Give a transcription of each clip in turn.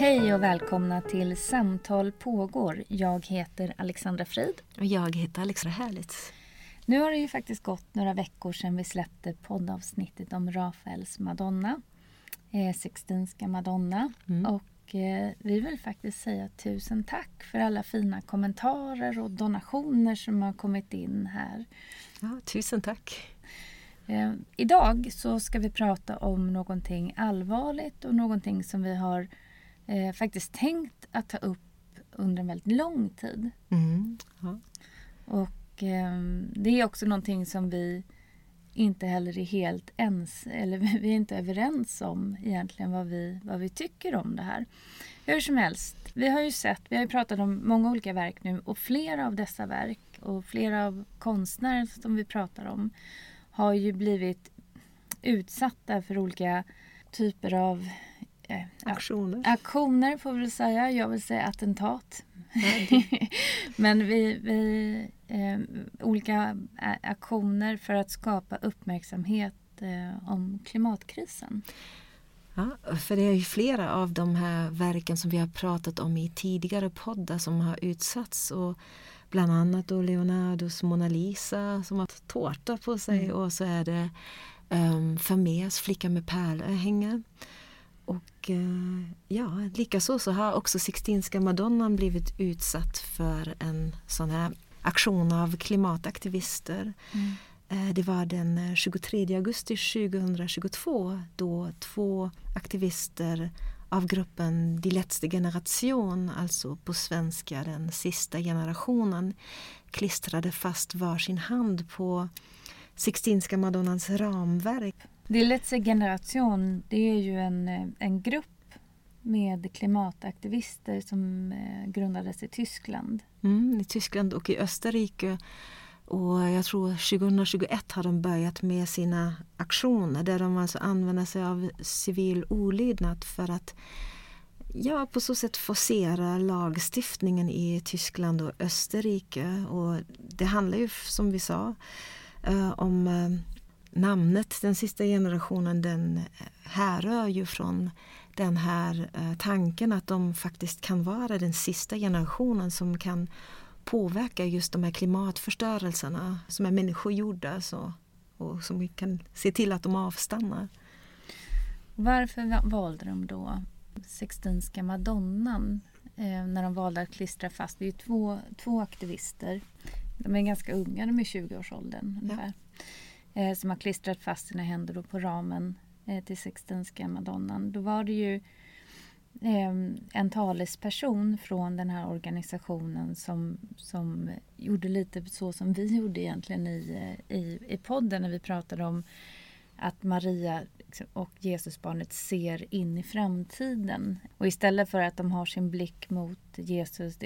Hej och välkomna till Samtal pågår. Jag heter Alexandra Frid. Och jag heter Alexandra Härligt. Nu har det ju faktiskt gått några veckor sedan vi släppte poddavsnittet om Rafaels Madonna, eh, Sixtinska Madonna. Mm. Och eh, vi vill faktiskt säga tusen tack för alla fina kommentarer och donationer som har kommit in här. Ja, tusen tack. Eh, idag så ska vi prata om någonting allvarligt och någonting som vi har eh, faktiskt tänkt att ta upp under en väldigt lång tid. Mm. Ja. Och eh, det är också någonting som vi inte heller är helt ens, eller vi är inte överens om egentligen vad vi, vad vi tycker om det här. Hur som helst, vi har ju sett, vi har ju pratat om många olika verk nu och flera av dessa verk och flera av konstnärer som vi pratar om har ju blivit utsatta för olika typer av eh, aktioner. aktioner får vi säga. Jag vill säga attentat. Men vi, vi eh, olika aktioner för att skapa uppmärksamhet eh, om klimatkrisen. Ja, för det är ju flera av de här verken som vi har pratat om i tidigare poddar som har utsatts. Och bland annat då Leonardos Mona Lisa som har tårta på sig mm. och så är det um, Vermeers Flicka med pärlörhängen. Och eh, ja, likaså så har också Sixtinska Madonnan blivit utsatt för en sån här aktion av klimataktivister. Mm. Eh, det var den 23 eh, augusti 2022 då två aktivister av gruppen Die letzte generation, alltså på svenska den sista generationen, klistrade fast varsin hand på Sixtinska Madonnans ramverk. Die letzte generation, det är ju en, eh, en grupp med klimataktivister som eh, grundades i Tyskland. Mm, I Tyskland och i Österrike. Och jag tror 2021 har de börjat med sina aktioner där de alltså använder sig av civil olydnad för att ja, på så sätt forcera lagstiftningen i Tyskland och Österrike. Och det handlar ju som vi sa eh, om namnet Den sista generationen den härrör ju från den här eh, tanken att de faktiskt kan vara den sista generationen som kan påverka just de här klimatförstörelserna som är människogjorda så, och som vi kan se till att de avstannar. Varför valde de då Sextinska madonnan eh, när de valde att klistra fast? Det är ju två, två aktivister. De är ganska unga, de är 20-årsåldern ungefär. Ja eh, som har klistrat fast sina händer på ramen eh, till Sixtinska madonnan. Då var det ju eh, en talesperson från den här organisationen som, som gjorde lite så som vi gjorde egentligen i, eh, i, i podden när vi pratade om att Maria liksom, och Jesusbarnet ser in i framtiden. Och istället för att de har sin blick mot Jesus,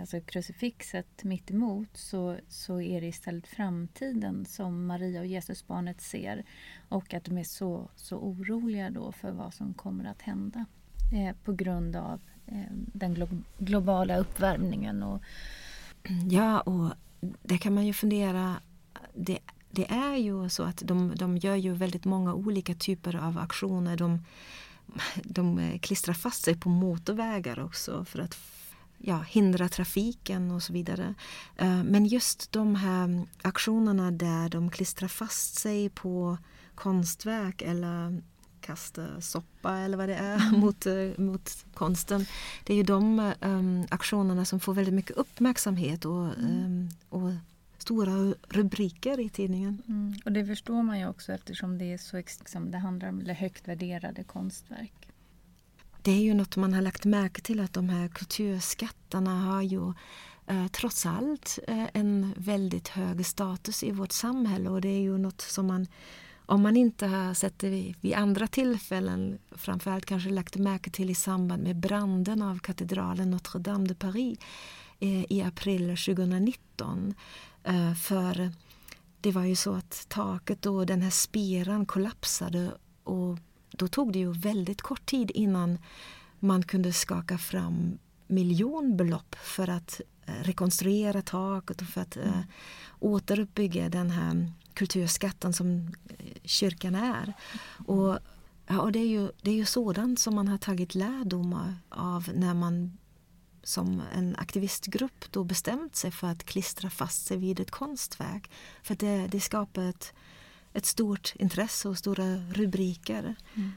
alltså krucifixet mitt emot så, så är det istället framtiden som Maria och Jesusbarnet ser. Och att de är så, så oroliga då för vad som kommer att hända eh, på grund av eh, den glo globala uppvärmningen. Och... Ja, och det kan man ju fundera det det är ju så att de, de gör ju väldigt många olika typer av aktioner. De, de klistrar fast sig på motorvägar också för att ja, hindra trafiken och så vidare. Eh, men just de här aktionerna där de klistrar fast sig på konstverk eller kastar soppa eller vad det är mm. mot, eh, mot konsten. Det är ju de um, aktionerna som får väldigt mycket uppmärksamhet och, mm. um, och stora rubriker i tidningen. Mm. Och det förstår man ju också eftersom det, är så, liksom, det handlar om högt värderade konstverk. Det är ju något man har lagt märke till att de här kulturskatterna har ju eh, trots allt eh, en väldigt hög status i vårt samhälle och det är ju något som man om man inte har sett det vid, vid andra tillfällen, framförallt kanske lagt märke till i samband med branden av katedralen Notre Dame de Paris, i april 2019. Eh, för det var ju så att taket och den här spiran kollapsade och då tog det ju väldigt kort tid innan man kunde skaka fram miljonbelopp för att eh, rekonstruera taket och för att mm. återuppbygga den här kulturskatten som kyrkan är. Och, ja, och det, är ju, det är ju sådant som man har tagit lärdomar av när man som en aktivistgrupp då bestämt sig för att klistra fast sig vid ett konstverk. För det, det skapar ett, ett stort intresse och stora rubriker. Mm.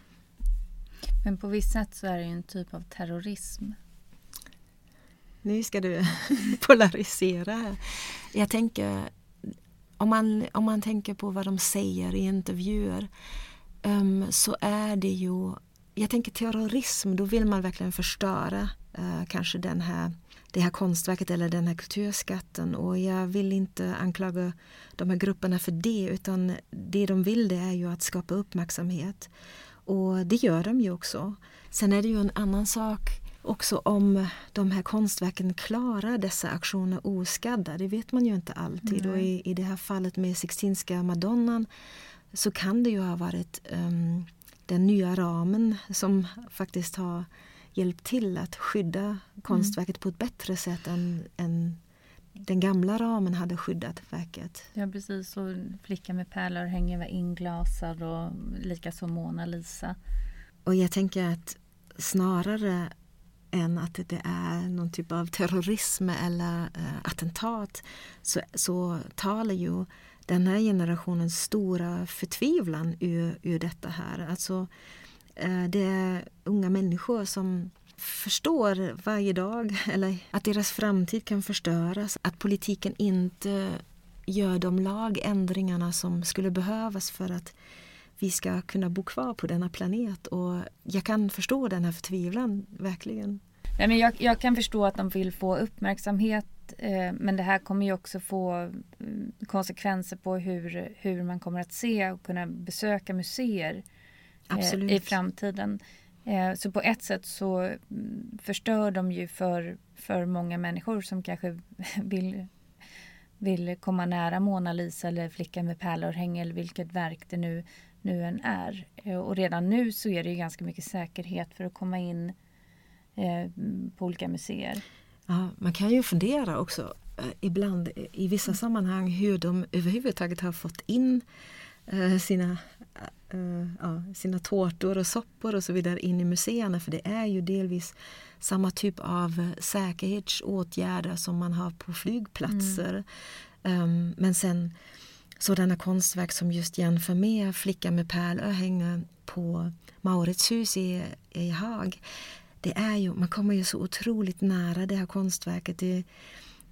Men på visst sätt så är det en typ av terrorism. Nu ska du polarisera. Jag tänker om man, om man tänker på vad de säger i intervjuer um, så är det ju, jag tänker terrorism, då vill man verkligen förstöra uh, kanske den här, det här konstverket eller den här kulturskatten och jag vill inte anklaga de här grupperna för det utan det de vill det är ju att skapa uppmärksamhet och det gör de ju också. Sen är det ju en annan sak också om de här konstverken klarar dessa aktioner oskadda. Det vet man ju inte alltid. Och i, i det här fallet med Sixtinska madonnan så kan det ju ha varit um, den nya ramen som faktiskt har hjälpt till att skydda konstverket mm. på ett bättre sätt än, än den gamla ramen hade skyddat verket. Ja precis, och Flickan med pärlor hänger inglasad och likaså Mona Lisa. Och jag tänker att snarare än att det är någon typ av terrorism eller äh, attentat så, så talar ju den här generationens stora förtvivlan ur, ur detta här. Alltså, Eh, det är unga människor som förstår varje dag eller att deras framtid kan förstöras. Att politiken inte gör de lagändringarna som skulle behövas för att vi ska kunna bo kvar på denna planet. Och jag kan förstå den här förtvivlan, verkligen. Nej, men jag, jag kan förstå att de vill få uppmärksamhet eh, men det här kommer ju också få mm, konsekvenser på hur, hur man kommer att se och kunna besöka museer eh, i framtiden. Eh, så på ett sätt så mm, förstör de ju för, för många människor som kanske vill, vill komma nära Mona Lisa eller Flickan med pärlörhänge eller vilket verk det nu, nu än är. Eh, och redan nu så är det ju ganska mycket säkerhet för att komma in på olika museer. Ja, man kan ju fundera också ibland i vissa sammanhang hur de överhuvudtaget har fått in sina uh, ja, sina tårtor och soppor och så vidare in i museerna för det är ju delvis samma typ av säkerhetsåtgärder som man har på flygplatser. Mm. Um, men sen sådana konstverk som just Jan Vermeer, Flickan med pärlörhänge på Mauritshus i, i Haag. Det är ju, man kommer ju så otroligt nära det här konstverket. Det,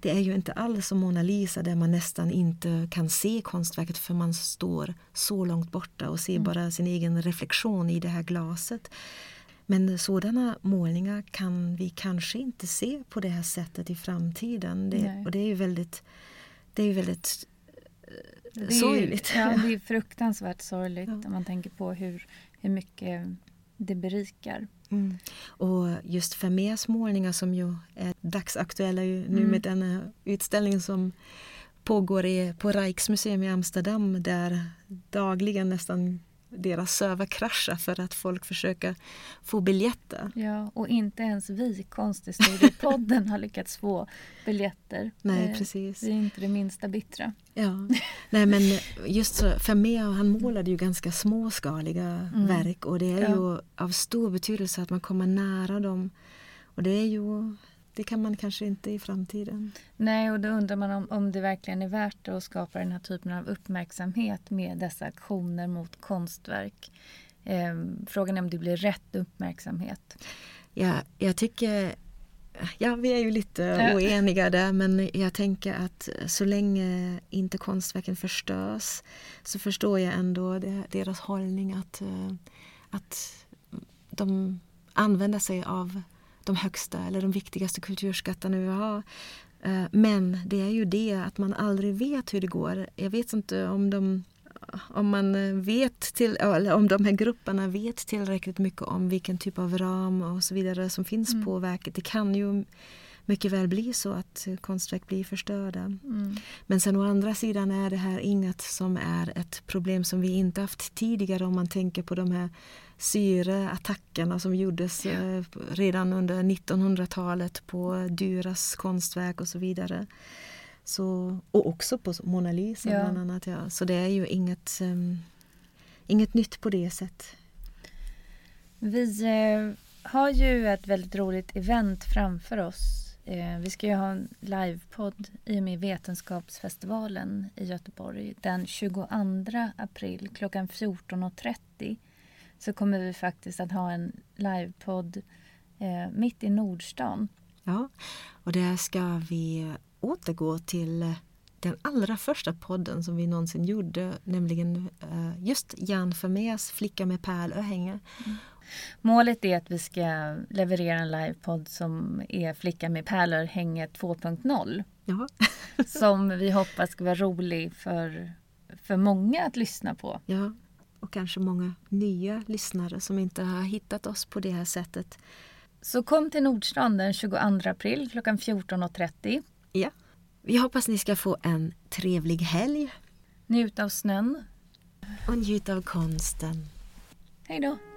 det är ju inte alls som Mona Lisa där man nästan inte kan se konstverket för man står så långt borta och ser mm. bara sin egen reflektion i det här glaset. Men sådana målningar kan vi kanske inte se på det här sättet i framtiden. Det, och det är ju väldigt, det är väldigt det är, sorgligt. Ja, det är fruktansvärt sorgligt ja. om man tänker på hur, hur mycket det berikar. Mm. Och just Vermeers målningar som ju är dagsaktuella nu mm. med den utställningen som pågår i, på Rijksmuseum i Amsterdam där dagligen nästan deras server kraschar för att folk försöker få biljetter. Ja, och inte ens vi, Konsthistoriepodden, har lyckats få biljetter. Nej, eh, precis. Vi är inte det minsta bittra. Ja, nej men just så, för mig, han målade ju ganska småskaliga mm. verk och det är ja. ju av stor betydelse att man kommer nära dem. Och det är ju det kan man kanske inte i framtiden. Nej, och då undrar man om, om det verkligen är värt det att skapa den här typen av uppmärksamhet med dessa aktioner mot konstverk. Eh, frågan är om det blir rätt uppmärksamhet. Ja, jag tycker Ja, vi är ju lite oeniga där men jag tänker att så länge inte konstverken förstörs så förstår jag ändå deras hållning att, eh, att de använder sig av de högsta eller de viktigaste kulturskatterna vi har. Eh, men det är ju det att man aldrig vet hur det går. Jag vet inte om de om man vet till, eller om de här grupperna vet tillräckligt mycket om vilken typ av ram och så vidare som finns mm. på verket. Det kan ju mycket väl bli så att konstverk blir förstörda. Mm. Men sen å andra sidan är det här inget som är ett problem som vi inte haft tidigare om man tänker på de här syreattackerna som gjordes ja. redan under 1900-talet på Duras konstverk och så vidare. Så, och också på Mona Lisa ja. bland annat. Ja. Så det är ju inget, um, inget nytt på det sättet. Vi eh, har ju ett väldigt roligt event framför oss. Eh, vi ska ju ha en livepodd i och med Vetenskapsfestivalen i Göteborg den 22 april klockan 14.30 så kommer vi faktiskt att ha en livepodd eh, mitt i Nordstan. Ja, och där ska vi återgå till den allra första podden som vi någonsin gjorde, nämligen eh, just Jan Vermeers Flicka med pärlörhänge. Mm. Målet är att vi ska leverera en livepodd som är Flicka med pärlörhänge 2.0. Ja. som vi hoppas ska vara rolig för, för många att lyssna på. Ja, och kanske många nya lyssnare som inte har hittat oss på det här sättet. Så kom till Nordstrand den 22 april klockan 14.30. Ja. Vi hoppas ni ska få en trevlig helg. Njut av snön. Och njut av konsten. Hej då.